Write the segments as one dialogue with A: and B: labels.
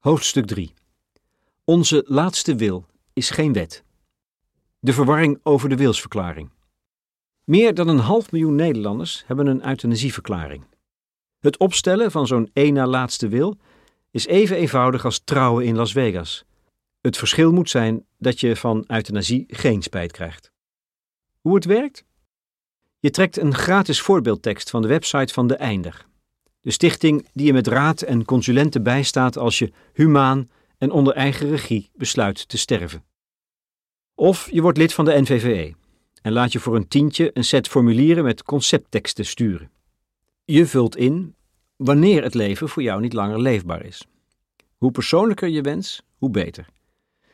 A: Hoofdstuk 3 Onze laatste wil is geen wet. De verwarring over de wilsverklaring. Meer dan een half miljoen Nederlanders hebben een euthanasieverklaring. Het opstellen van zo'n één na laatste wil is even eenvoudig als trouwen in Las Vegas. Het verschil moet zijn dat je van euthanasie geen spijt krijgt. Hoe het werkt? Je trekt een gratis voorbeeldtekst van de website van De Einder. De stichting die je met raad en consulenten bijstaat als je humaan en onder eigen regie besluit te sterven. Of je wordt lid van de NVVE en laat je voor een tientje een set formulieren met conceptteksten sturen. Je vult in wanneer het leven voor jou niet langer leefbaar is. Hoe persoonlijker je wens, hoe beter.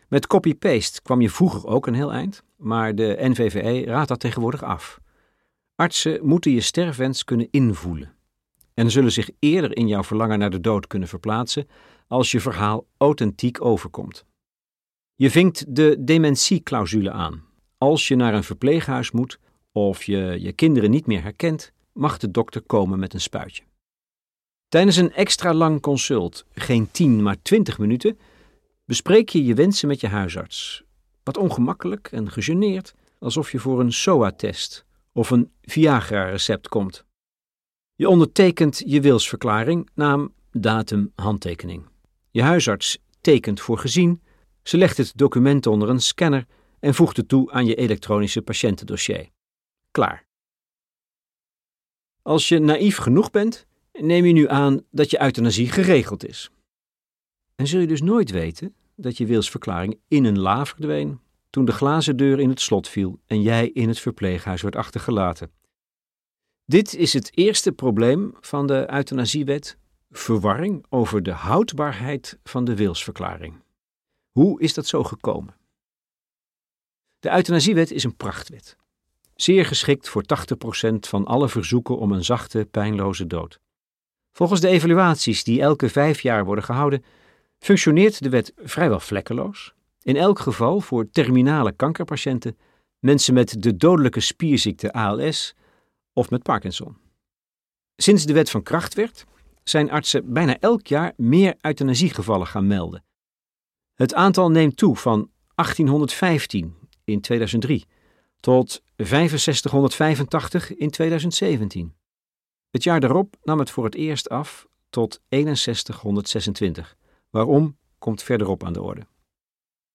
A: Met copy-paste kwam je vroeger ook een heel eind, maar de NVVE raadt dat tegenwoordig af. Artsen moeten je sterfwens kunnen invoelen en zullen zich eerder in jouw verlangen naar de dood kunnen verplaatsen als je verhaal authentiek overkomt. Je vinkt de dementieclausule aan. Als je naar een verpleeghuis moet of je je kinderen niet meer herkent, mag de dokter komen met een spuitje. Tijdens een extra lang consult, geen 10 maar 20 minuten, bespreek je je wensen met je huisarts. Wat ongemakkelijk en gegeneerd, alsof je voor een SOA-test of een Viagra-recept komt. Je ondertekent je wilsverklaring, naam, datum, handtekening. Je huisarts tekent voor gezien, ze legt het document onder een scanner en voegt het toe aan je elektronische patiëntendossier. Klaar. Als je naïef genoeg bent, neem je nu aan dat je euthanasie geregeld is. En zul je dus nooit weten dat je wilsverklaring in een la verdween toen de glazen deur in het slot viel en jij in het verpleeghuis werd achtergelaten. Dit is het eerste probleem van de euthanasiewet: verwarring over de houdbaarheid van de wilsverklaring. Hoe is dat zo gekomen? De euthanasiewet is een prachtwet. Zeer geschikt voor 80% van alle verzoeken om een zachte, pijnloze dood. Volgens de evaluaties die elke vijf jaar worden gehouden, functioneert de wet vrijwel vlekkeloos. In elk geval voor terminale kankerpatiënten, mensen met de dodelijke spierziekte ALS of met Parkinson. Sinds de wet van kracht werd, zijn artsen bijna elk jaar meer euthanasiegevallen gaan melden. Het aantal neemt toe van 1815 in 2003 tot 6585 in 2017. Het jaar daarop nam het voor het eerst af tot 6126. Waarom komt verderop aan de orde.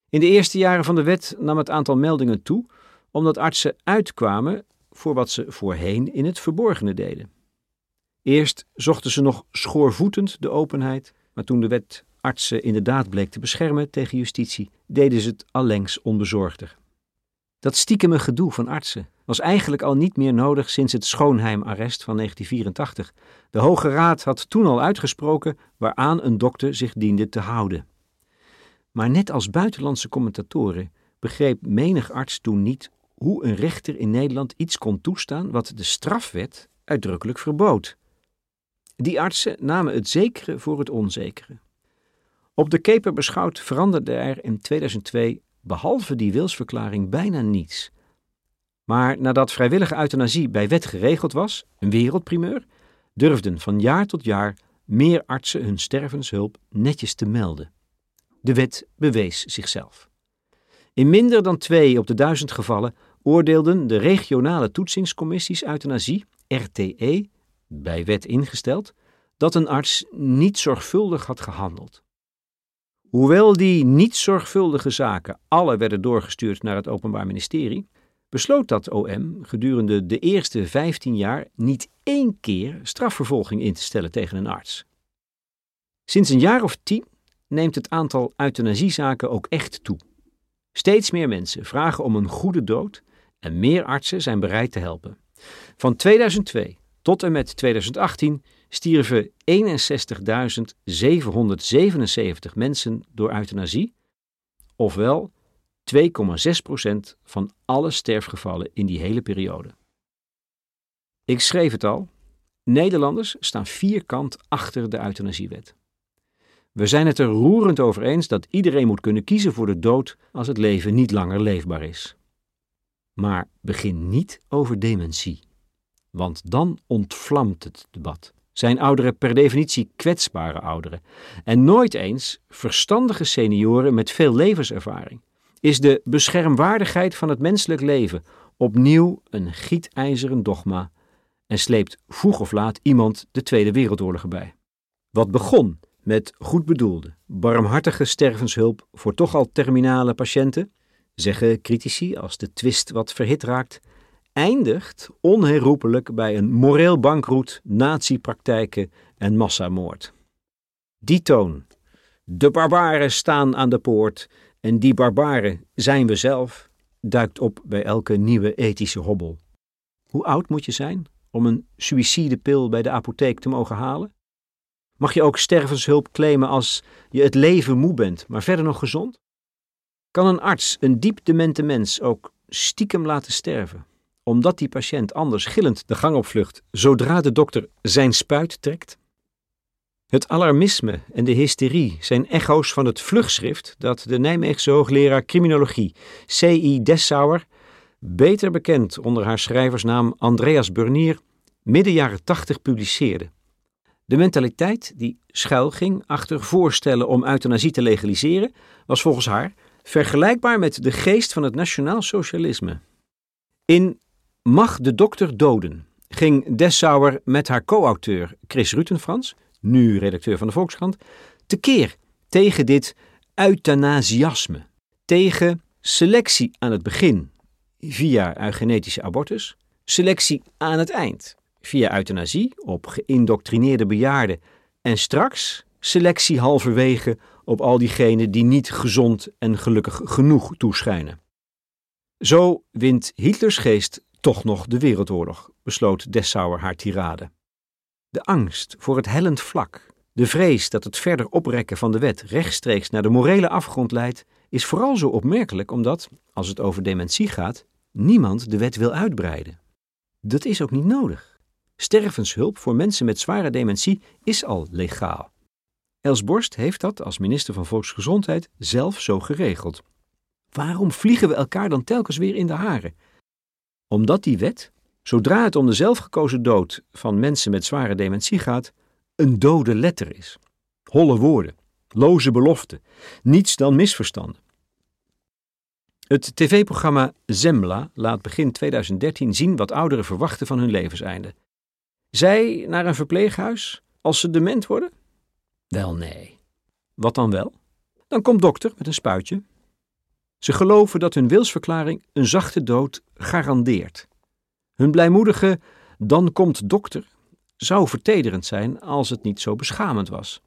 A: In de eerste jaren van de wet nam het aantal meldingen toe omdat artsen uitkwamen voor wat ze voorheen in het verborgene deden. Eerst zochten ze nog schoorvoetend de openheid, maar toen de wet artsen inderdaad bleek te beschermen tegen justitie, deden ze het allengs onbezorgder. Dat stiekeme gedoe van artsen was eigenlijk al niet meer nodig sinds het Schoonheim-arrest van 1984. De Hoge Raad had toen al uitgesproken waaraan een dokter zich diende te houden. Maar net als buitenlandse commentatoren begreep menig arts toen niet hoe een rechter in Nederland iets kon toestaan wat de strafwet uitdrukkelijk verbood. Die artsen namen het zekere voor het onzekere. Op de keper beschouwd veranderde er in 2002 behalve die wilsverklaring bijna niets. Maar nadat vrijwillige euthanasie bij wet geregeld was, een wereldprimeur, durfden van jaar tot jaar meer artsen hun stervenshulp netjes te melden. De wet bewees zichzelf. In minder dan twee op de duizend gevallen oordeelden de regionale toetsingscommissies euthanasie, RTE, bij wet ingesteld, dat een arts niet zorgvuldig had gehandeld. Hoewel die niet zorgvuldige zaken alle werden doorgestuurd naar het Openbaar Ministerie, besloot dat OM gedurende de eerste 15 jaar niet één keer strafvervolging in te stellen tegen een arts. Sinds een jaar of tien neemt het aantal euthanasiezaken ook echt toe. Steeds meer mensen vragen om een goede dood en meer artsen zijn bereid te helpen. Van 2002 tot en met 2018 stierven 61.777 mensen door euthanasie, ofwel 2,6% van alle sterfgevallen in die hele periode. Ik schreef het al, Nederlanders staan vierkant achter de euthanasiewet. We zijn het er roerend over eens dat iedereen moet kunnen kiezen voor de dood als het leven niet langer leefbaar is. Maar begin niet over dementie, want dan ontvlamt het debat. zijn ouderen per definitie kwetsbare ouderen en nooit eens verstandige senioren met veel levenservaring. Is de beschermwaardigheid van het menselijk leven opnieuw een gietijzeren dogma en sleept vroeg of laat iemand de Tweede Wereldoorlog erbij. Wat begon met goed bedoelde, barmhartige stervenshulp voor toch al terminale patiënten, zeggen critici als de twist wat verhit raakt, eindigt onherroepelijk bij een moreel bankroet, natiepraktijken en massamoord. Die toon, de barbaren staan aan de poort en die barbaren zijn we zelf, duikt op bij elke nieuwe ethische hobbel. Hoe oud moet je zijn om een suïcidepil bij de apotheek te mogen halen? Mag je ook stervenshulp claimen als je het leven moe bent, maar verder nog gezond? Kan een arts een diep demente mens ook stiekem laten sterven, omdat die patiënt anders gillend de gang opvlucht zodra de dokter zijn spuit trekt? Het alarmisme en de hysterie zijn echo's van het vlugschrift dat de Nijmeegse hoogleraar criminologie C.I. Dessauer, beter bekend onder haar schrijversnaam Andreas Burnier, midden jaren tachtig publiceerde. De mentaliteit die schuilging achter voorstellen om euthanasie te legaliseren, was volgens haar vergelijkbaar met de geest van het nationaal socialisme. In Mag de dokter doden ging Dessauer met haar co-auteur Chris Rutenfrans, nu redacteur van de Volkskrant, tekeer tegen dit euthanasiasme, tegen selectie aan het begin via eugenetische abortus, selectie aan het eind via euthanasie op geïndoctrineerde bejaarden en straks selectie halverwege op al diegenen die niet gezond en gelukkig genoeg toeschijnen. Zo wint Hitlers geest toch nog de wereldoorlog, besloot Dessauer haar tirade. De angst voor het hellend vlak, de vrees dat het verder oprekken van de wet rechtstreeks naar de morele afgrond leidt, is vooral zo opmerkelijk omdat, als het over dementie gaat, niemand de wet wil uitbreiden. Dat is ook niet nodig. Stervenshulp voor mensen met zware dementie is al legaal. Els Borst heeft dat als minister van Volksgezondheid zelf zo geregeld. Waarom vliegen we elkaar dan telkens weer in de haren? Omdat die wet, zodra het om de zelfgekozen dood van mensen met zware dementie gaat, een dode letter is. Holle woorden, loze beloften, niets dan misverstanden. Het tv-programma Zembla laat begin 2013 zien wat ouderen verwachten van hun levenseinde. Zij naar een verpleeghuis als ze dement worden? Wel nee. Wat dan wel? Dan komt dokter met een spuitje. Ze geloven dat hun wilsverklaring een zachte dood garandeert. Hun blijmoedige dan komt dokter zou vertederend zijn als het niet zo beschamend was.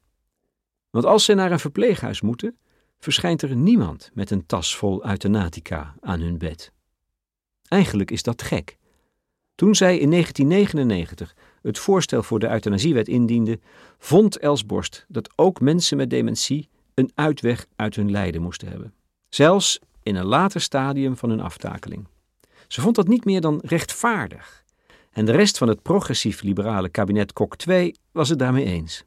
A: Want als ze naar een verpleeghuis moeten, verschijnt er niemand met een tas vol euthanatica aan hun bed. Eigenlijk is dat gek. Toen zij in 1999 het voorstel voor de euthanasiewet indiende, vond Els Borst dat ook mensen met dementie een uitweg uit hun lijden moesten hebben. Zelfs in een later stadium van hun aftakeling. Ze vond dat niet meer dan rechtvaardig. En de rest van het progressief-liberale kabinet Kok II was het daarmee eens.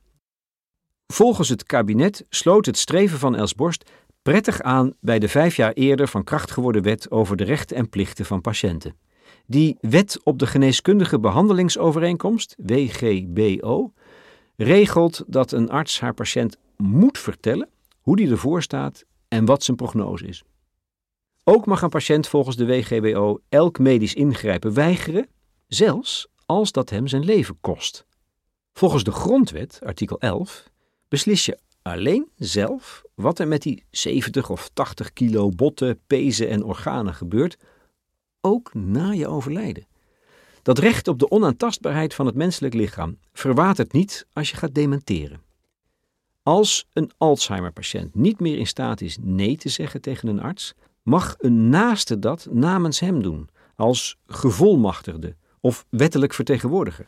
A: Volgens het kabinet sloot het streven van Els Borst prettig aan bij de vijf jaar eerder van kracht geworden wet over de rechten en plichten van patiënten. Die Wet op de Geneeskundige Behandelingsovereenkomst, WGBO, regelt dat een arts haar patiënt moet vertellen hoe die ervoor staat en wat zijn prognose is. Ook mag een patiënt volgens de WGBO elk medisch ingrijpen weigeren, zelfs als dat hem zijn leven kost. Volgens de Grondwet, artikel 11, beslis je alleen zelf wat er met die 70 of 80 kilo botten, pezen en organen gebeurt ook na je overlijden. Dat recht op de onaantastbaarheid van het menselijk lichaam verwatert niet als je gaat dementeren. Als een Alzheimer-patiënt niet meer in staat is nee te zeggen tegen een arts, mag een naaste dat namens hem doen, als gevolmachtigde of wettelijk vertegenwoordiger.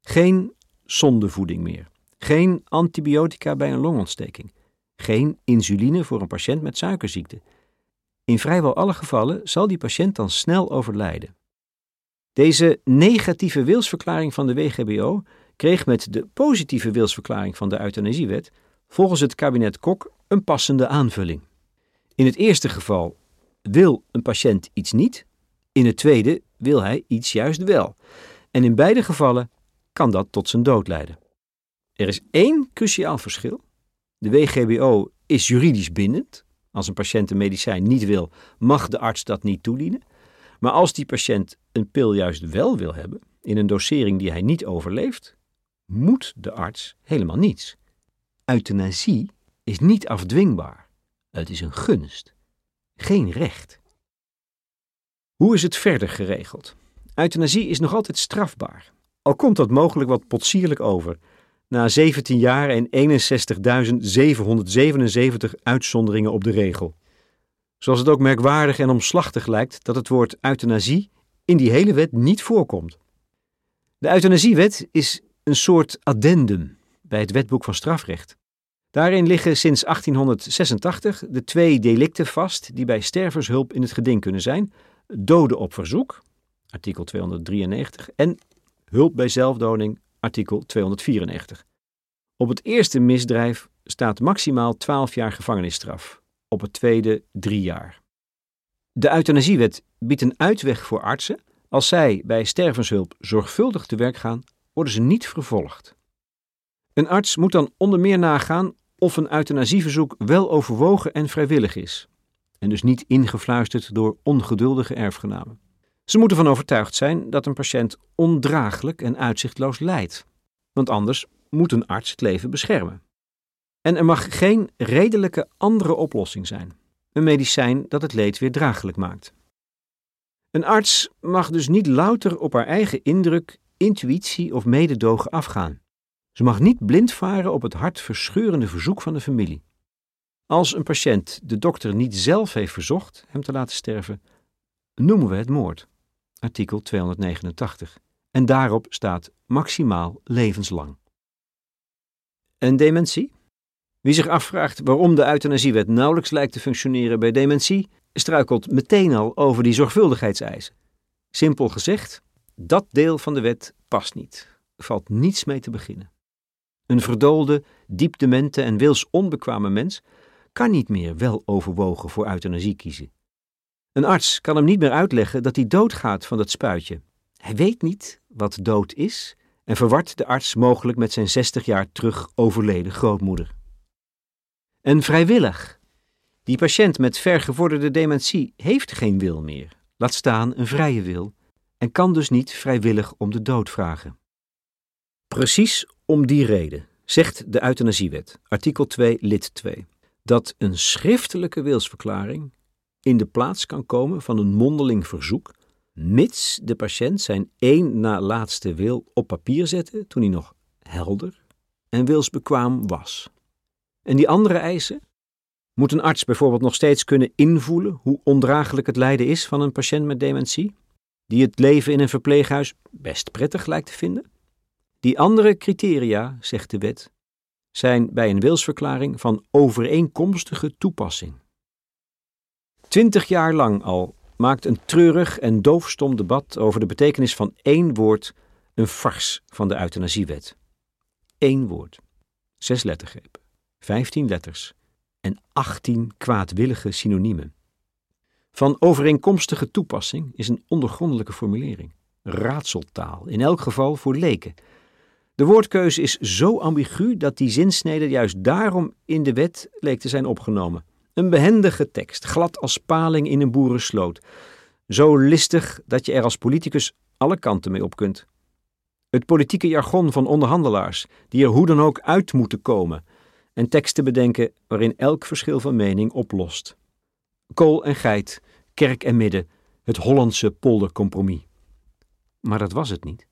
A: Geen zondevoeding meer, geen antibiotica bij een longontsteking, geen insuline voor een patiënt met suikerziekte in vrijwel alle gevallen zal die patiënt dan snel overlijden. Deze negatieve wilsverklaring van de WGBO kreeg met de positieve wilsverklaring van de euthanasiewet volgens het kabinet Kok een passende aanvulling. In het eerste geval wil een patiënt iets niet, in het tweede wil hij iets juist wel. En in beide gevallen kan dat tot zijn dood leiden. Er is één cruciaal verschil. De WGBO is juridisch bindend. Als een patiënt een medicijn niet wil, mag de arts dat niet toedienen. Maar als die patiënt een pil juist wel wil hebben, in een dosering die hij niet overleeft, moet de arts helemaal niets. Euthanasie is niet afdwingbaar. Het is een gunst, geen recht. Hoe is het verder geregeld? Euthanasie is nog altijd strafbaar. Al komt dat mogelijk wat potsierlijk over. Na 17 jaar en 61.777 uitzonderingen op de regel. Zoals het ook merkwaardig en omslachtig lijkt dat het woord euthanasie in die hele wet niet voorkomt. De euthanasiewet is een soort addendum bij het wetboek van strafrecht. Daarin liggen sinds 1886 de twee delicten vast die bij stervenshulp in het geding kunnen zijn: doden op verzoek, artikel 293, en hulp bij zelfdoding, artikel 294. Op het eerste misdrijf staat maximaal 12 jaar gevangenisstraf, op het tweede 3 jaar. De euthanasiewet biedt een uitweg voor artsen. Als zij bij stervenshulp zorgvuldig te werk gaan, worden ze niet vervolgd. Een arts moet dan onder meer nagaan of een euthanasieverzoek wel overwogen en vrijwillig is, en dus niet ingefluisterd door ongeduldige erfgenamen. Ze moeten van overtuigd zijn dat een patiënt ondraaglijk en uitzichtloos lijdt, want anders moet een arts het leven beschermen. En er mag geen redelijke andere oplossing zijn, een medicijn dat het leed weer draaglijk maakt. Een arts mag dus niet louter op haar eigen indruk, intuïtie of mededogen afgaan. Ze mag niet blind varen op het hartverscheurende verzoek van de familie. Als een patiënt de dokter niet zelf heeft verzocht hem te laten sterven, noemen we het moord. Artikel 289. En daarop staat maximaal levenslang. En dementie? Wie zich afvraagt waarom de euthanasiewet nauwelijks lijkt te functioneren bij dementie, struikelt meteen al over die zorgvuldigheidseisen. Simpel gezegd, dat deel van de wet past niet. Er valt niets mee te beginnen. Een verdoolde, diepdemente en wils onbekwame mens kan niet meer wel overwogen voor euthanasie kiezen. Een arts kan hem niet meer uitleggen dat hij doodgaat van dat spuitje. Hij weet niet wat dood is en verwart de arts mogelijk met zijn 60 jaar terug overleden grootmoeder. En vrijwillig. Die patiënt met vergevorderde dementie heeft geen wil meer, laat staan een vrije wil, en kan dus niet vrijwillig om de dood vragen. Precies om die reden zegt de euthanasiewet, artikel 2, lid 2, dat een schriftelijke wilsverklaring in de plaats kan komen van een mondeling verzoek, mits de patiënt zijn één na laatste wil op papier zette toen hij nog helder en wilsbekwaam was. En die andere eisen? Moet een arts bijvoorbeeld nog steeds kunnen invoelen hoe ondraaglijk het lijden is van een patiënt met dementie, die het leven in een verpleeghuis best prettig lijkt te vinden? Die andere criteria, zegt de wet, zijn bij een wilsverklaring van overeenkomstige toepassing. Twintig jaar lang al maakt een treurig en doofstom debat over de betekenis van één woord een fars van de euthanasiewet. Eén woord, zes lettergrepen, vijftien letters en achttien kwaadwillige synoniemen. Van overeenkomstige toepassing is een ondergrondelijke formulering, raadseltaal, in elk geval voor leken. De woordkeuze is zo ambigu dat die zinsnede juist daarom in de wet leek te zijn opgenomen. Een behendige tekst, glad als paling in een boerensloot. Zo listig dat je er als politicus alle kanten mee op kunt. Het politieke jargon van onderhandelaars, die er hoe dan ook uit moeten komen, en teksten bedenken waarin elk verschil van mening oplost. Kool en geit, kerk en midden, het Hollandse poldercompromis. Maar dat was het niet.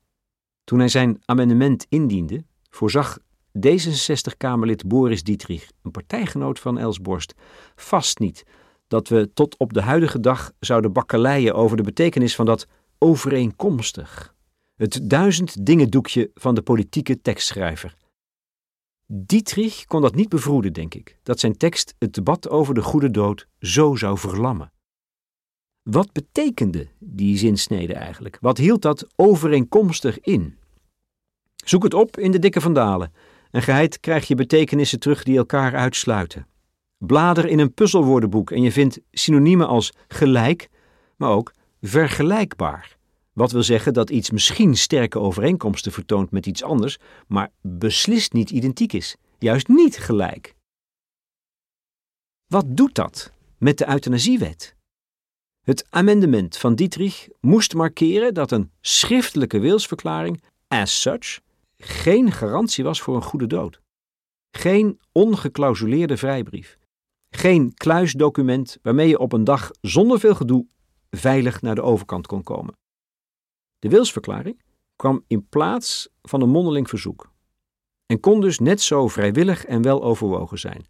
A: Toen hij zijn amendement indiende, voorzag D66-Kamerlid Boris Dietrich, een partijgenoot van Elsborst, vast niet dat we tot op de huidige dag zouden bakkeleien over de betekenis van dat overeenkomstig. Het duizend dingen doekje van de politieke tekstschrijver. Dietrich kon dat niet bevroeden, denk ik, dat zijn tekst het debat over de goede dood zo zou verlammen. Wat betekende die zinsnede eigenlijk? Wat hield dat overeenkomstig in? Zoek het op in de dikke vandalen en geheid krijg je betekenissen terug die elkaar uitsluiten. Blader in een puzzelwoordenboek en je vindt synoniemen als gelijk, maar ook vergelijkbaar, Wat wil zeggen dat iets misschien sterke overeenkomsten vertoont met iets anders, maar beslist niet identiek is, juist niet gelijk. Wat doet dat met de euthanasiewet? Het amendement van Dietrich moest markeren dat een schriftelijke wilsverklaring, as such, geen garantie was voor een goede dood. Geen ongeclausuleerde vrijbrief. Geen kluisdocument waarmee je op een dag zonder veel gedoe veilig naar de overkant kon komen. De wilsverklaring kwam in plaats van een mondeling verzoek en kon dus net zo vrijwillig en wel overwogen zijn.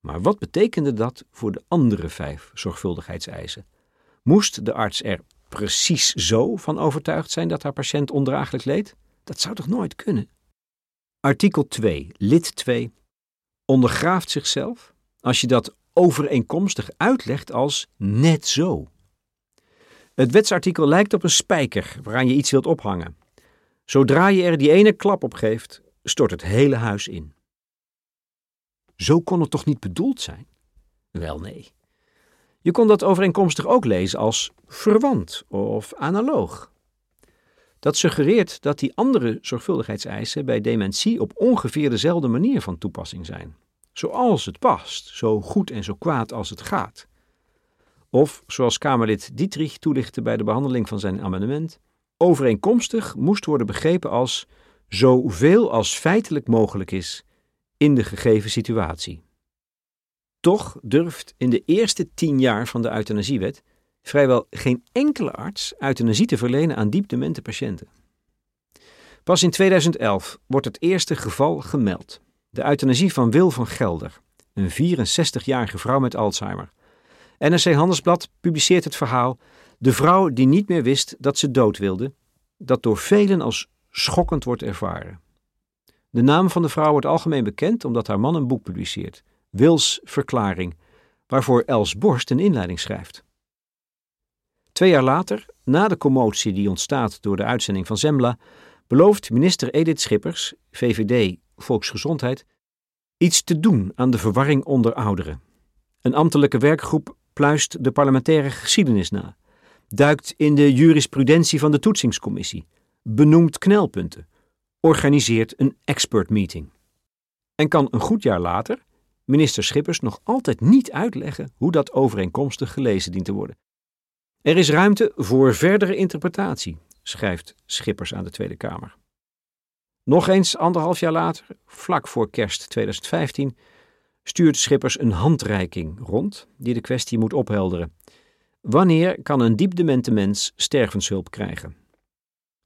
A: Maar wat betekende dat voor de andere vijf zorgvuldigheidseisen? Moest de arts er precies zo van overtuigd zijn dat haar patiënt ondraaglijk leed? Dat zou toch nooit kunnen? Artikel 2, lid 2, ondergraaft zichzelf als je dat overeenkomstig uitlegt als net zo. Het wetsartikel lijkt op een spijker waaraan je iets wilt ophangen. Zodra je er die ene klap op geeft, stort het hele huis in. Zo kon het toch niet bedoeld zijn? Wel nee. Je kon dat overeenkomstig ook lezen als verwant of analoog. Dat suggereert dat die andere zorgvuldigheidseisen bij dementie op ongeveer dezelfde manier van toepassing zijn. Zoals het past, zo goed en zo kwaad als het gaat. Of, zoals Kamerlid Dietrich toelichtte bij de behandeling van zijn amendement, overeenkomstig moest worden begrepen als zoveel als feitelijk mogelijk is in de gegeven situatie. Toch durft in de eerste tien jaar van de euthanasiewet vrijwel geen enkele arts euthanasie te verlenen aan diepdemente patiënten. Pas in 2011 wordt het eerste geval gemeld. De euthanasie van Wil van Gelder, een 64-jarige vrouw met Alzheimer. NRC Handelsblad publiceert het verhaal De vrouw die niet meer wist dat ze dood wilde, dat door velen als schokkend wordt ervaren. De naam van de vrouw wordt algemeen bekend omdat haar man een boek publiceert, Wils Verklaring, waarvoor Els Borst een inleiding schrijft. Twee jaar later, na de commotie die ontstaat door de uitzending van Zembla, belooft minister Edith Schippers, VVD Volksgezondheid, iets te doen aan de verwarring onder ouderen. Een ambtelijke werkgroep pluist de parlementaire geschiedenis na, duikt in de jurisprudentie van de toetsingscommissie, benoemt knelpunten, organiseert een expert meeting. En kan een goed jaar later minister Schippers nog altijd niet uitleggen hoe dat overeenkomstig gelezen dient te worden. Er is ruimte voor verdere interpretatie, schrijft Schippers aan de Tweede Kamer. Nog eens anderhalf jaar later, vlak voor kerst 2015, stuurt Schippers een handreiking rond die de kwestie moet ophelderen. Wanneer kan een diepdemente mens stervenshulp krijgen?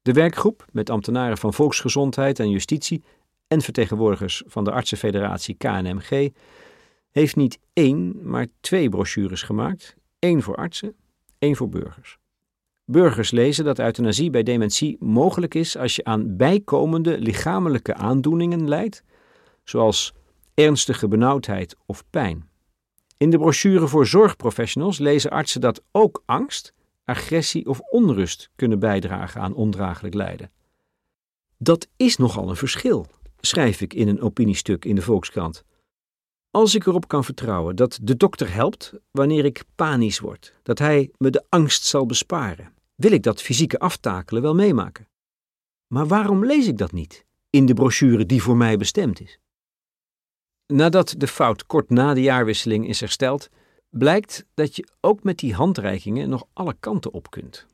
A: De werkgroep, met ambtenaren van Volksgezondheid en Justitie en vertegenwoordigers van de artsenfederatie KNMG, heeft niet één, maar twee brochures gemaakt: één voor artsen, één voor burgers. Burgers lezen dat euthanasie bij dementie mogelijk is als je aan bijkomende lichamelijke aandoeningen lijdt, zoals ernstige benauwdheid of pijn. In de brochure voor zorgprofessionals lezen artsen dat ook angst, agressie of onrust kunnen bijdragen aan ondraaglijk lijden. Dat is nogal een verschil, schrijf ik in een opiniestuk in de Volkskrant. Als ik erop kan vertrouwen dat de dokter helpt wanneer ik panisch word, dat hij me de angst zal besparen, wil ik dat fysieke aftakelen wel meemaken. Maar waarom lees ik dat niet in de brochure die voor mij bestemd is? Nadat de fout kort na de jaarwisseling is hersteld, blijkt dat je ook met die handreikingen nog alle kanten op kunt.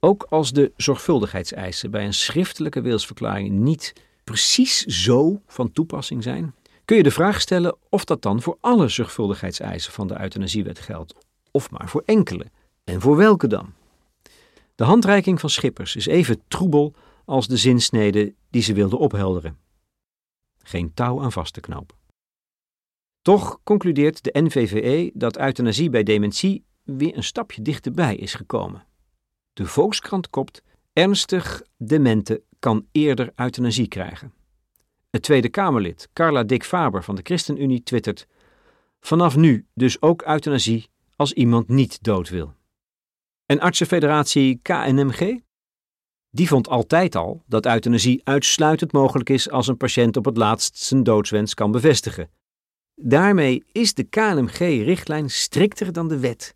A: Ook als de zorgvuldigheidseisen bij een schriftelijke wilsverklaring niet precies zo van toepassing zijn, kun je de vraag stellen of dat dan voor alle zorgvuldigheidseisen van de euthanasiewet geldt, of maar voor enkele, en voor welke dan. De handreiking van Schippers is even troebel als de zinsnede die ze wilde ophelderen. Geen touw aan vast te knopen. Toch concludeert de NVVE dat euthanasie bij dementie weer een stapje dichterbij is gekomen. De Volkskrant kopt: Ernstig demente kan eerder euthanasie krijgen. Het Tweede Kamerlid Carla Dick Faber van de ChristenUnie twittert: Vanaf nu dus ook euthanasie als iemand niet dood wil. En artsenfederatie KNMG? Die vond altijd al dat euthanasie uitsluitend mogelijk is als een patiënt op het laatst zijn doodswens kan bevestigen. Daarmee is de KNMG-richtlijn strikter dan de wet.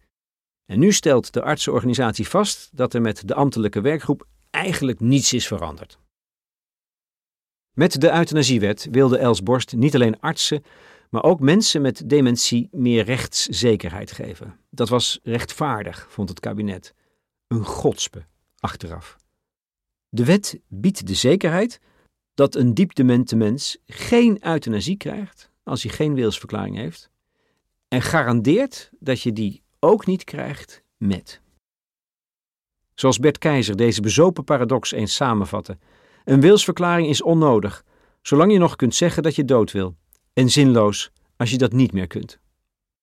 A: En nu stelt de artsenorganisatie vast dat er met de ambtelijke werkgroep eigenlijk niets is veranderd. Met de euthanasiewet wilde Els Borst niet alleen artsen, maar ook mensen met dementie meer rechtszekerheid geven. Dat was rechtvaardig, vond het kabinet. Een godspe, achteraf. De wet biedt de zekerheid dat een diepdemente mens geen euthanasie krijgt als hij geen wilsverklaring heeft en garandeert dat je die ook niet krijgt met. Zoals Bert Keizer deze bezopen paradox eens samenvatte: een wilsverklaring is onnodig, zolang je nog kunt zeggen dat je dood wil, en zinloos als je dat niet meer kunt.